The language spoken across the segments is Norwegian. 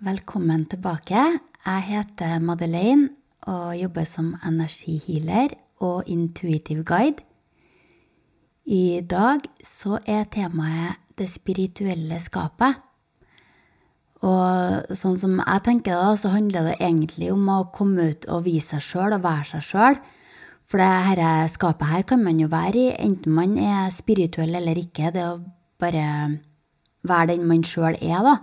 Velkommen tilbake. Jeg heter Madeleine og jobber som energihealer og intuitive guide. I dag så er temaet det spirituelle skapet. Og sånn som jeg tenker da, så handler det egentlig om å komme ut og vise seg sjøl og være seg sjøl. For det dette skapet her kan man jo være i, enten man er spirituell eller ikke. Det å bare være den man sjøl er, da.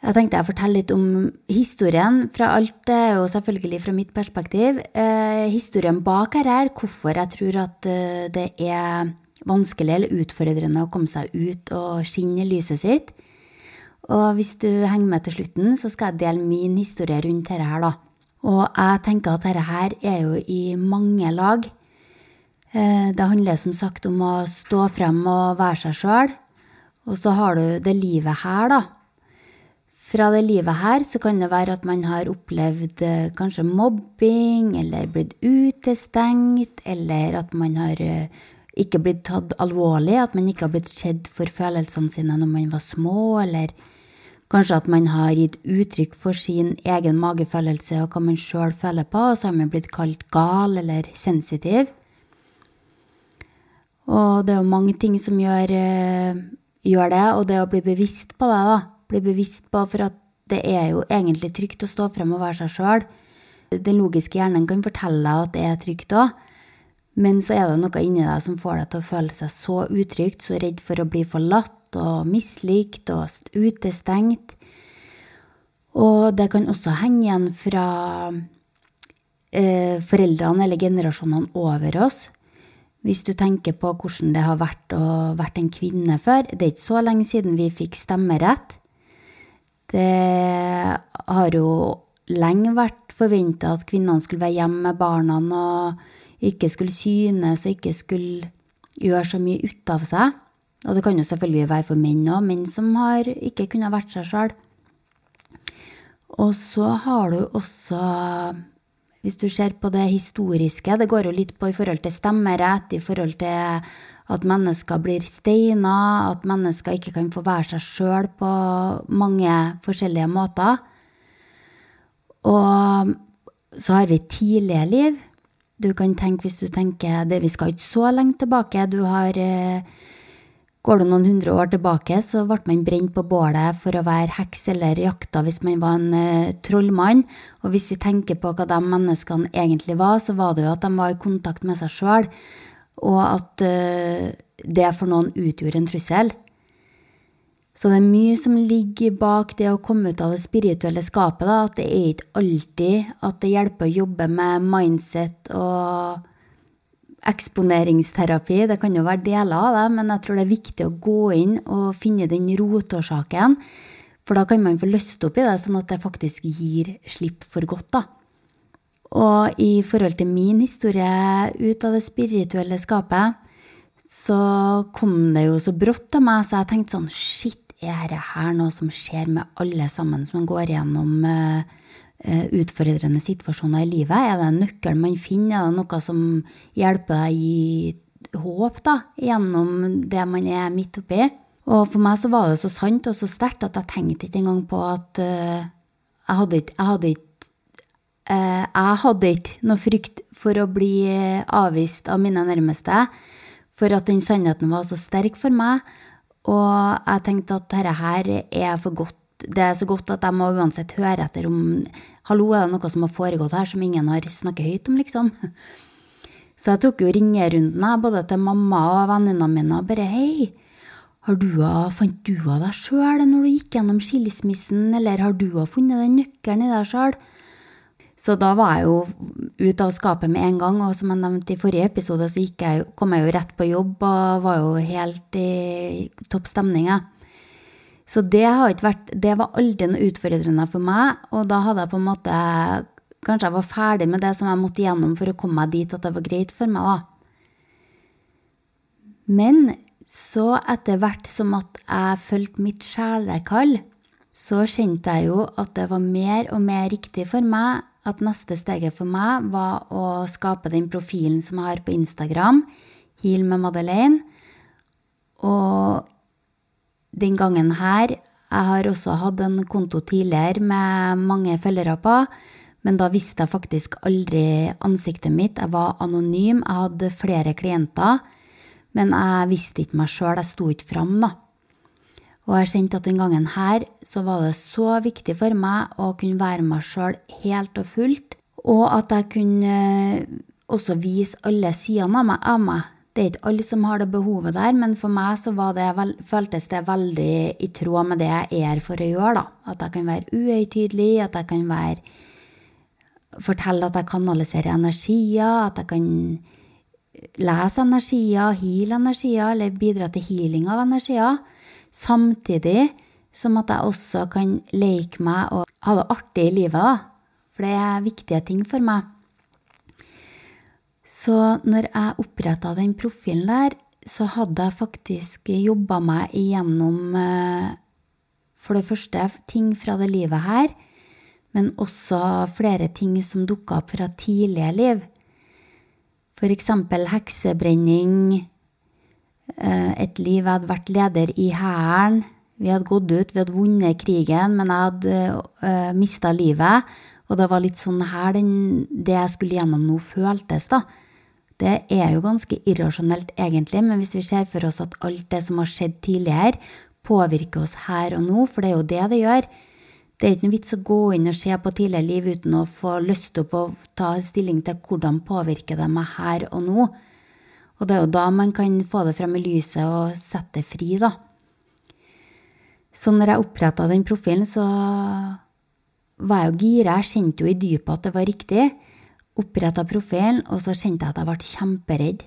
Jeg tenkte jeg fortelle litt om historien. Fra alt det og selvfølgelig fra mitt perspektiv. Eh, historien bak her er hvorfor jeg tror at uh, det er vanskelig eller utfordrende å komme seg ut og skinne lyset sitt. Og hvis du henger med til slutten, så skal jeg dele min historie rundt dette her, da. Og jeg tenker at dette her er jo i mange lag. Eh, det handler som sagt om å stå frem og være seg sjøl. Og så har du det livet her, da fra det livet her så kan det være at man har opplevd eh, kanskje mobbing, eller blitt utestengt, eller at man har eh, ikke blitt tatt alvorlig, at man ikke har blitt sett for følelsene sine når man var små, eller kanskje at man har gitt uttrykk for sin egen magefølelse og hva man sjøl føler på, og så har man blitt kalt gal eller sensitiv. Og det er jo mange ting som gjør, eh, gjør det, og det å bli bevisst på det, da bli bevisst på, for at det er jo egentlig trygt å stå frem og være seg sjøl. Den logiske hjernen kan fortelle deg at det er trygt òg, men så er det noe inni deg som får deg til å føle seg så utrygt, så redd for å bli forlatt og mislikt og utestengt. Og det kan også henge igjen fra eh, foreldrene eller generasjonene over oss. Hvis du tenker på hvordan det har vært å vært en kvinne før. Det er ikke så lenge siden vi fikk stemmerett. Det har jo lenge vært forventa at kvinnene skulle være hjemme med barna og ikke skulle synes og ikke skulle gjøre så mye ut av seg. Og det kan jo selvfølgelig være for menn òg, menn som har ikke kunnet vært seg sjøl. Og så har du også, hvis du ser på det historiske, det går jo litt på i forhold til stemmerett, i forhold til at mennesker blir steina, at mennesker ikke kan få være seg sjøl på mange forskjellige måter. Og så har vi tidlige liv. Du kan tenke, hvis du tenker det, Vi skal ikke så lenge tilbake. Du har eh, Går du noen hundre år tilbake, så ble man brent på bålet for å være heks eller jakta hvis man var en uh, trollmann. Og hvis vi tenker på hva de menneskene egentlig var, så var det jo at de var i kontakt med seg sjøl og at uh, det for noen utgjorde en trussel. Så det er mye som ligger bak det å komme ut av det spirituelle skapet. Da, at det er ikke alltid at det hjelper å jobbe med mindset og eksponeringsterapi. Det kan jo være deler av det, men jeg tror det er viktig å gå inn og finne den rotårsaken. For da kan man få løst opp i det, sånn at det faktisk gir slipp for godt. da. Og i forhold til min historie ut av det spirituelle skapet, så kom det jo så brått av meg, så jeg tenkte sånn Shit, er det her noe som skjer med alle sammen som går gjennom uh, utfordrende situasjoner i livet? Er det en nøkkel man finner? Er det noe som hjelper deg i håp da, gjennom det man er midt oppi? Og for meg så var det så sant og så sterkt at jeg tenkte ikke engang på at jeg ikke, jeg hadde ikke Eh, jeg hadde ikke noe frykt for å bli avvist av mine nærmeste, for at den sannheten var så sterk for meg. Og jeg tenkte at dette her er for godt. Det er så godt at jeg må uansett høre etter om Hallo, er det noe som har foregått her som ingen har snakket høyt om, liksom? Så jeg tok jo ringerunden, både til mamma og venninnene mine, og bare hei. Har du, fant du av deg sjøl når du gikk gjennom skilsmissen, eller har du funnet den nøkkelen i deg sjøl? Så da var jeg jo ute av skapet med en gang, og som jeg nevnte i forrige episode, så jeg, kom jeg jo rett på jobb og var jo helt i topp stemning. Så det, vært, det var aldri noe utfordrende for meg, og da hadde jeg på en måte Kanskje jeg var ferdig med det som jeg måtte gjennom for å komme meg dit at det var greit for meg, da. Men så etter hvert som at jeg fulgte mitt sjelekall, så kjente jeg jo at det var mer og mer riktig for meg at neste steget for meg var å skape den profilen som jeg har på Instagram, Heal med Madeleine. Og den gangen her Jeg har også hatt en konto tidligere med mange følgere på, men da visste jeg faktisk aldri ansiktet mitt. Jeg var anonym, jeg hadde flere klienter, men jeg visste ikke meg sjøl, jeg sto ikke fram, da. Og jeg kjente at den gangen her så var det så viktig for meg å kunne være meg sjøl helt og fullt, og at jeg kunne også vise alle sidene av meg. Det er ikke alle som har det behovet der, men for meg så det føltes det veldig i tråd med det jeg er for å gjøre. da. At jeg kan være uhøytidelig, at jeg kan være Fortelle at jeg kanaliserer energier, at jeg kan lese energier, heale energier, eller bidra til healing av energier. Samtidig som at jeg også kan leke meg og ha det artig i livet. For det er viktige ting for meg. Så når jeg oppretta den profilen der, så hadde jeg faktisk jobba meg igjennom eh, for det første ting fra det livet her, men også flere ting som dukka opp fra tidligere liv. Eksempel heksebrenning, et liv jeg hadde vært leder i Hæren. Vi hadde gått ut, vi hadde vunnet krigen, men jeg hadde uh, eh, mista livet. Og det var litt sånn her den, det jeg skulle gjennom nå, føltes, da. Det er jo ganske irrasjonelt, egentlig, men hvis vi ser for oss at alt det som har skjedd tidligere, påvirker oss her og nå, for det er jo det det gjør. Det er ikke noe vits å gå inn og se på tidligere liv uten å få lyst til å ta stilling til hvordan påvirker det meg her og nå. Og det er jo da man kan få det frem i lyset og sette det fri, da. Så når jeg oppretta den profilen, så var jeg jo gira. Jeg kjente jo i dypet at det var riktig oppretta profilen, og så kjente jeg at jeg ble kjemperedd.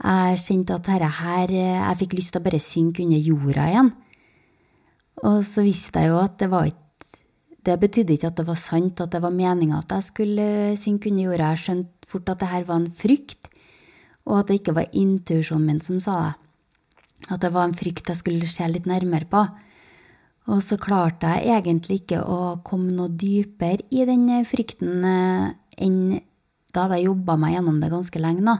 Jeg kjente at dette her Jeg fikk lyst til å bare synke under jorda igjen. Og så visste jeg jo at det var ikke Det betydde ikke at det var sant, at det var meninga at jeg skulle synke under jorda. Jeg skjønte fort at det her var en frykt, og at det ikke var intuisjonen min som sa det. At det var en frykt jeg skulle se litt nærmere på. Og så klarte jeg egentlig ikke å komme noe dypere i den frykten eh, enn da hadde jeg jobba meg gjennom det ganske lenge. da.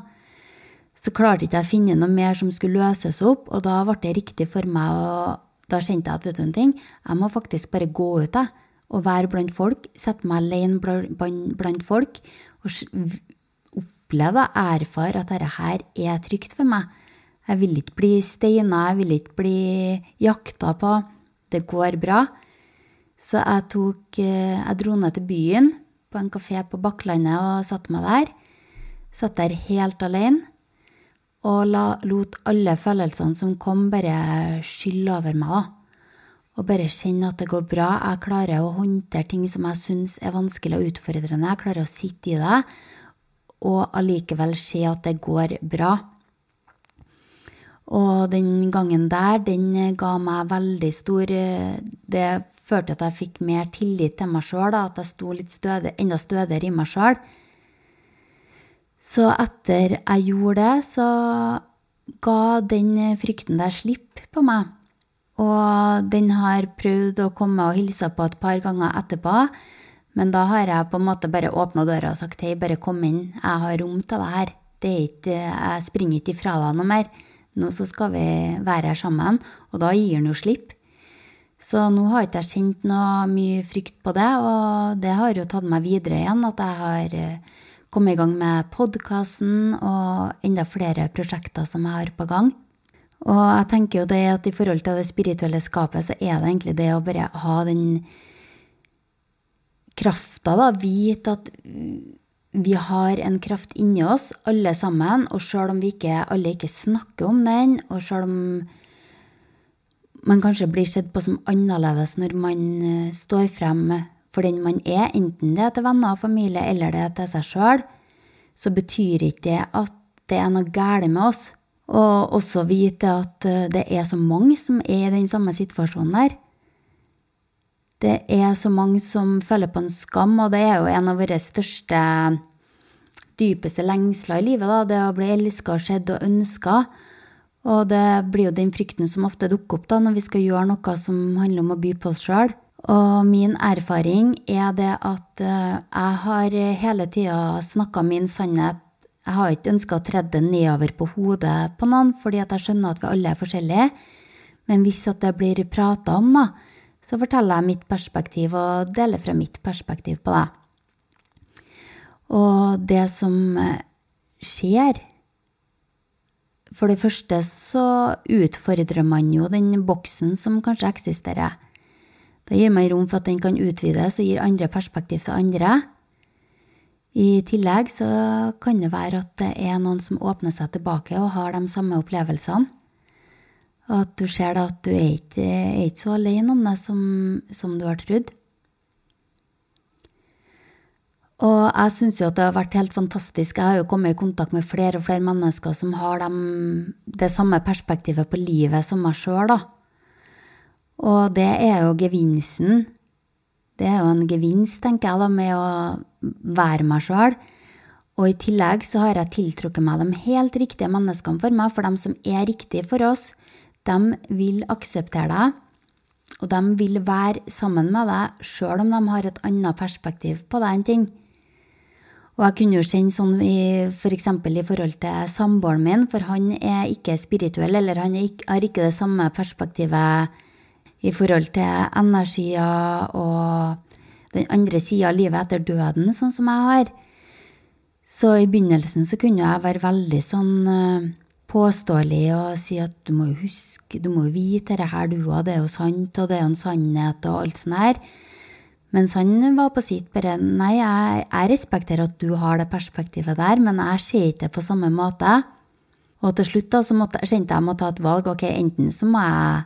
Så klarte ikke jeg å finne noe mer som skulle løses opp, og da ble det riktig for meg å Da kjente jeg at vet du en ting, jeg må faktisk bare gå ut jeg, og være blant folk, sette meg alene blant folk, og oppleve, erfare at dette her er trygt for meg. Jeg vil ikke bli steina, jeg vil ikke bli jakta på. Det går bra. Så jeg tok eh, Jeg dro ned til byen på en kafé på Bakklandet og satte meg der. Satt der helt alene og la, lot alle følelsene som kom, bare skylle over meg. Og bare kjenne at det går bra. Jeg klarer å håndtere ting som jeg syns er vanskelig og utfordrende. Jeg klarer å sitte i det og allikevel se at det går bra. Og den gangen der, den ga meg veldig stor Det førte at jeg fikk mer tillit til meg sjøl, at jeg sto litt støde, enda stødigere i meg sjøl. Så etter jeg gjorde det, så ga den frykten der slipp på meg. Og den har prøvd å komme og hilse på et par ganger etterpå. Men da har jeg på en måte bare åpna døra og sagt hei, bare kom inn, jeg har rom til deg her. Det er ikke, jeg springer ikke ifra deg noe mer. Nå så skal vi være her sammen. Og da gir han jo slipp. Så nå har ikke jeg kjent noe mye frykt på det, og det har jo tatt meg videre igjen. At jeg har eh, kommet i gang med podkasten og enda flere prosjekter som jeg har på gang. Og jeg tenker jo det at i forhold til det spirituelle skapet, så er det egentlig det å bare ha den krafta, da. Vite at vi har en kraft inni oss, alle sammen. Og sjøl om vi ikke alle ikke snakker om den, og sjøl om man kanskje blir sett på som annerledes når man eh, står frem for den man er, enten det er til venner og familie eller det er til seg sjøl, så betyr ikke det at det er noe galt med oss. Og også vite at eh, det er så mange som er i den samme situasjonen der. Det er så mange som føler på en skam, og det er jo en av våre største, dypeste lengsler i livet, da, det å bli elska, sett og ønska. Og det blir jo den frykten som ofte dukker opp da når vi skal gjøre noe som handler om å by på oss sjøl. Og min erfaring er det at eh, jeg har hele tida snakka min sannhet. Jeg har ikke ønska å tre den nedover på hodet på noen, fordi jeg skjønner at vi alle er forskjellige. Men hvis det blir prata om, da, Så forteller jeg mitt perspektiv og deler fra mitt perspektiv på det. Og det som eh, skjer For det første så utfordrer man jo den boksen som kanskje eksisterer. Da gir man rom for at den kan utvides og gir andre perspektiv til andre. I tillegg så kan det være at det er noen som åpner seg tilbake og har de samme opplevelsene. Og at du ser da at du er ikke, er ikke så alene om det som, som du har trodd. Og jeg syns jo at det har vært helt fantastisk. Jeg har jo kommet i kontakt med flere og flere mennesker som har dem, det samme perspektivet på livet som meg sjøl, da. Og det er jo gevinsten. Det er jo en gevinst, tenker jeg, da, med å være meg sjøl. Og i tillegg så har jeg tiltrukket meg de helt riktige menneskene for meg, for dem som er riktige for oss. De vil akseptere deg, og de vil være sammen med deg sjøl om de har et annet perspektiv på deg enn ting. Og jeg kunne jo kjenne sånn i, for i forhold til samboeren min, for han er ikke spirituell, eller han ikke, har ikke det samme perspektivet i forhold til energier og den andre sida av livet etter døden, sånn som jeg har. Så i begynnelsen så kunne jeg være veldig sånn uh, påståelig og si at du må jo huske, du må jo vite det her, du òg, det er jo sant, og det er jo en sannhet, og alt sånt her. Mens han var på sitt bare Nei, jeg, jeg, respekterer at du har det perspektivet der, men jeg ser ikke det på samme måte. Og til slutt da, så måtte, kjente jeg måtte ta et valg. Ok, enten så må jeg,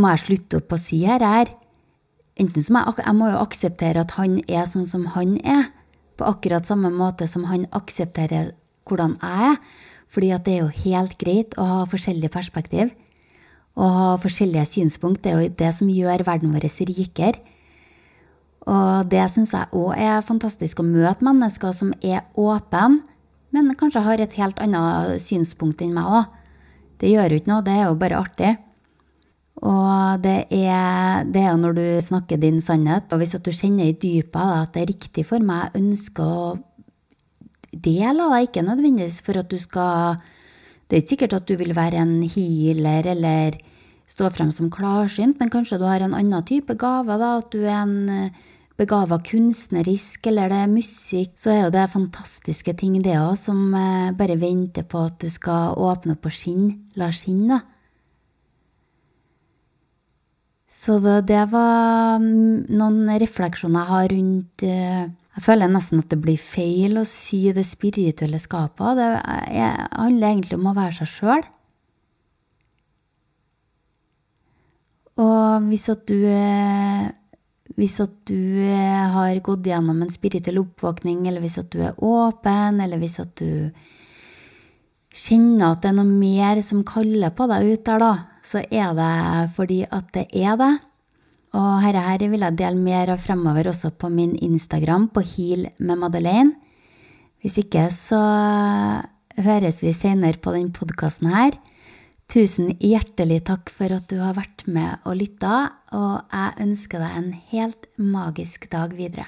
må jeg slutte opp å si her, her. Enten så må jeg, jeg må jo akseptere at han er sånn som han er. På akkurat samme måte som han aksepterer hvordan jeg er. Fordi det er jo helt greit å ha forskjellige perspektiv. Å ha forskjellige synspunkt. Det er jo det som gjør verden vår rikere. Og det syns jeg òg er fantastisk å møte mennesker som er åpne, men kanskje har et helt annet synspunkt enn meg òg. Det gjør jo ikke noe, det er jo bare artig. Og det er, det er når du snakker din sannhet, og hvis du kjenner i dypet at det er riktig for meg, jeg ønsker å dele av deg, ikke nødvendigvis for at du skal Det er ikke sikkert at du vil være en healer eller stå frem som klarsynt, men kanskje du har en annen type gave, da, at du er en begava kunstnerisk, eller det er musikk, så er jo det fantastiske ting, det òg, som eh, bare venter på at du skal åpne opp og skinne. La skinne, da. Så det, var mm, noen refleksjoner jeg har rundt eh, Jeg føler nesten at det blir feil å si det spirituelle skapet. Det handler egentlig om å være seg sjøl. Og hvis at du hvis at du har gått gjennom en spirituell oppvåkning, eller hvis at du er åpen, eller hvis at du kjenner at det er noe mer som kaller på deg ut der, da, så er det fordi at det er det. Og dette vil jeg dele mer av fremover også på min Instagram, på Heal med Madeleine. Hvis ikke, så høres vi senere på den podkasten her. Tusen hjertelig takk for at du har vært med og lytta, og jeg ønsker deg en helt magisk dag videre.